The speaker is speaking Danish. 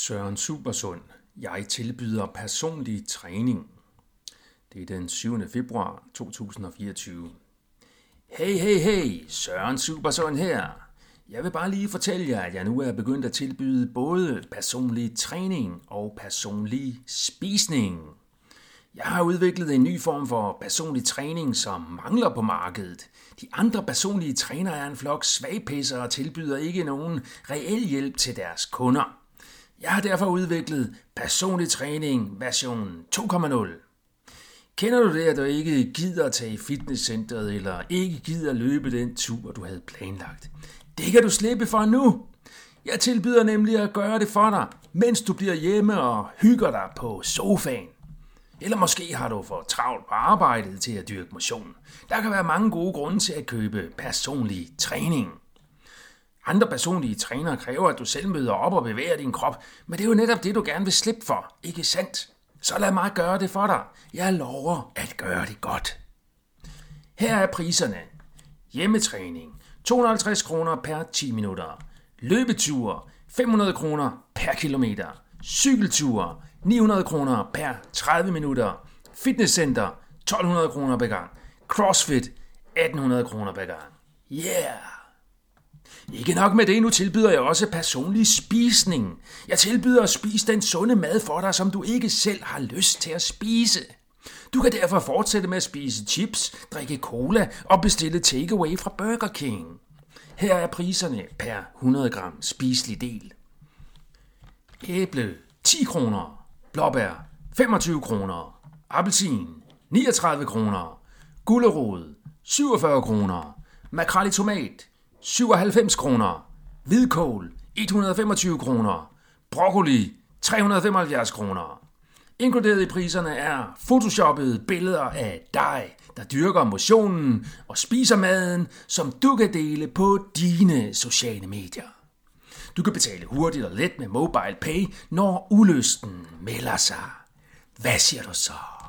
Søren Supersund. Jeg tilbyder personlig træning. Det er den 7. februar 2024. Hey, hey, hey, Søren Supersund her. Jeg vil bare lige fortælle jer, at jeg nu er begyndt at tilbyde både personlig træning og personlig spisning. Jeg har udviklet en ny form for personlig træning, som mangler på markedet. De andre personlige trænere er en flok svagpisser og tilbyder ikke nogen reel hjælp til deres kunder. Jeg har derfor udviklet personlig træning version 2.0. Kender du det, at du ikke gider at tage i fitnesscenteret, eller ikke gider løbe den tur, du havde planlagt? Det kan du slippe for nu. Jeg tilbyder nemlig at gøre det for dig, mens du bliver hjemme og hygger dig på sofaen. Eller måske har du for travlt på arbejdet til at dyrke motion. Der kan være mange gode grunde til at købe personlig træning. Andre personlige trænere kræver, at du selv møder op og bevæger din krop, men det er jo netop det, du gerne vil slippe for, ikke sandt? Så lad mig gøre det for dig. Jeg lover at gøre det godt. Her er priserne. Hjemmetræning 250 kroner per 10 minutter. Løbeture. 500 kroner per kilometer. Cykelture. 900 kroner per 30 minutter. Fitnesscenter 1200 kroner per gang. CrossFit 1800 kroner per gang. Yeah! Ikke nok med det, nu tilbyder jeg også personlig spisning. Jeg tilbyder at spise den sunde mad for dig, som du ikke selv har lyst til at spise. Du kan derfor fortsætte med at spise chips, drikke cola og bestille takeaway fra Burger King. Her er priserne per 100 gram spiselig del. Æble 10 kroner, blåbær 25 kroner, appelsin 39 kroner, gulerod 47 kroner, makrel i tomat 97 kroner. Hvidkål 125 kroner. Broccoli 375 kroner. Inkluderet i priserne er photoshoppede billeder af dig, der dyrker motionen og spiser maden, som du kan dele på dine sociale medier. Du kan betale hurtigt og let med mobile pay, når ulysten melder sig. Hvad siger du så?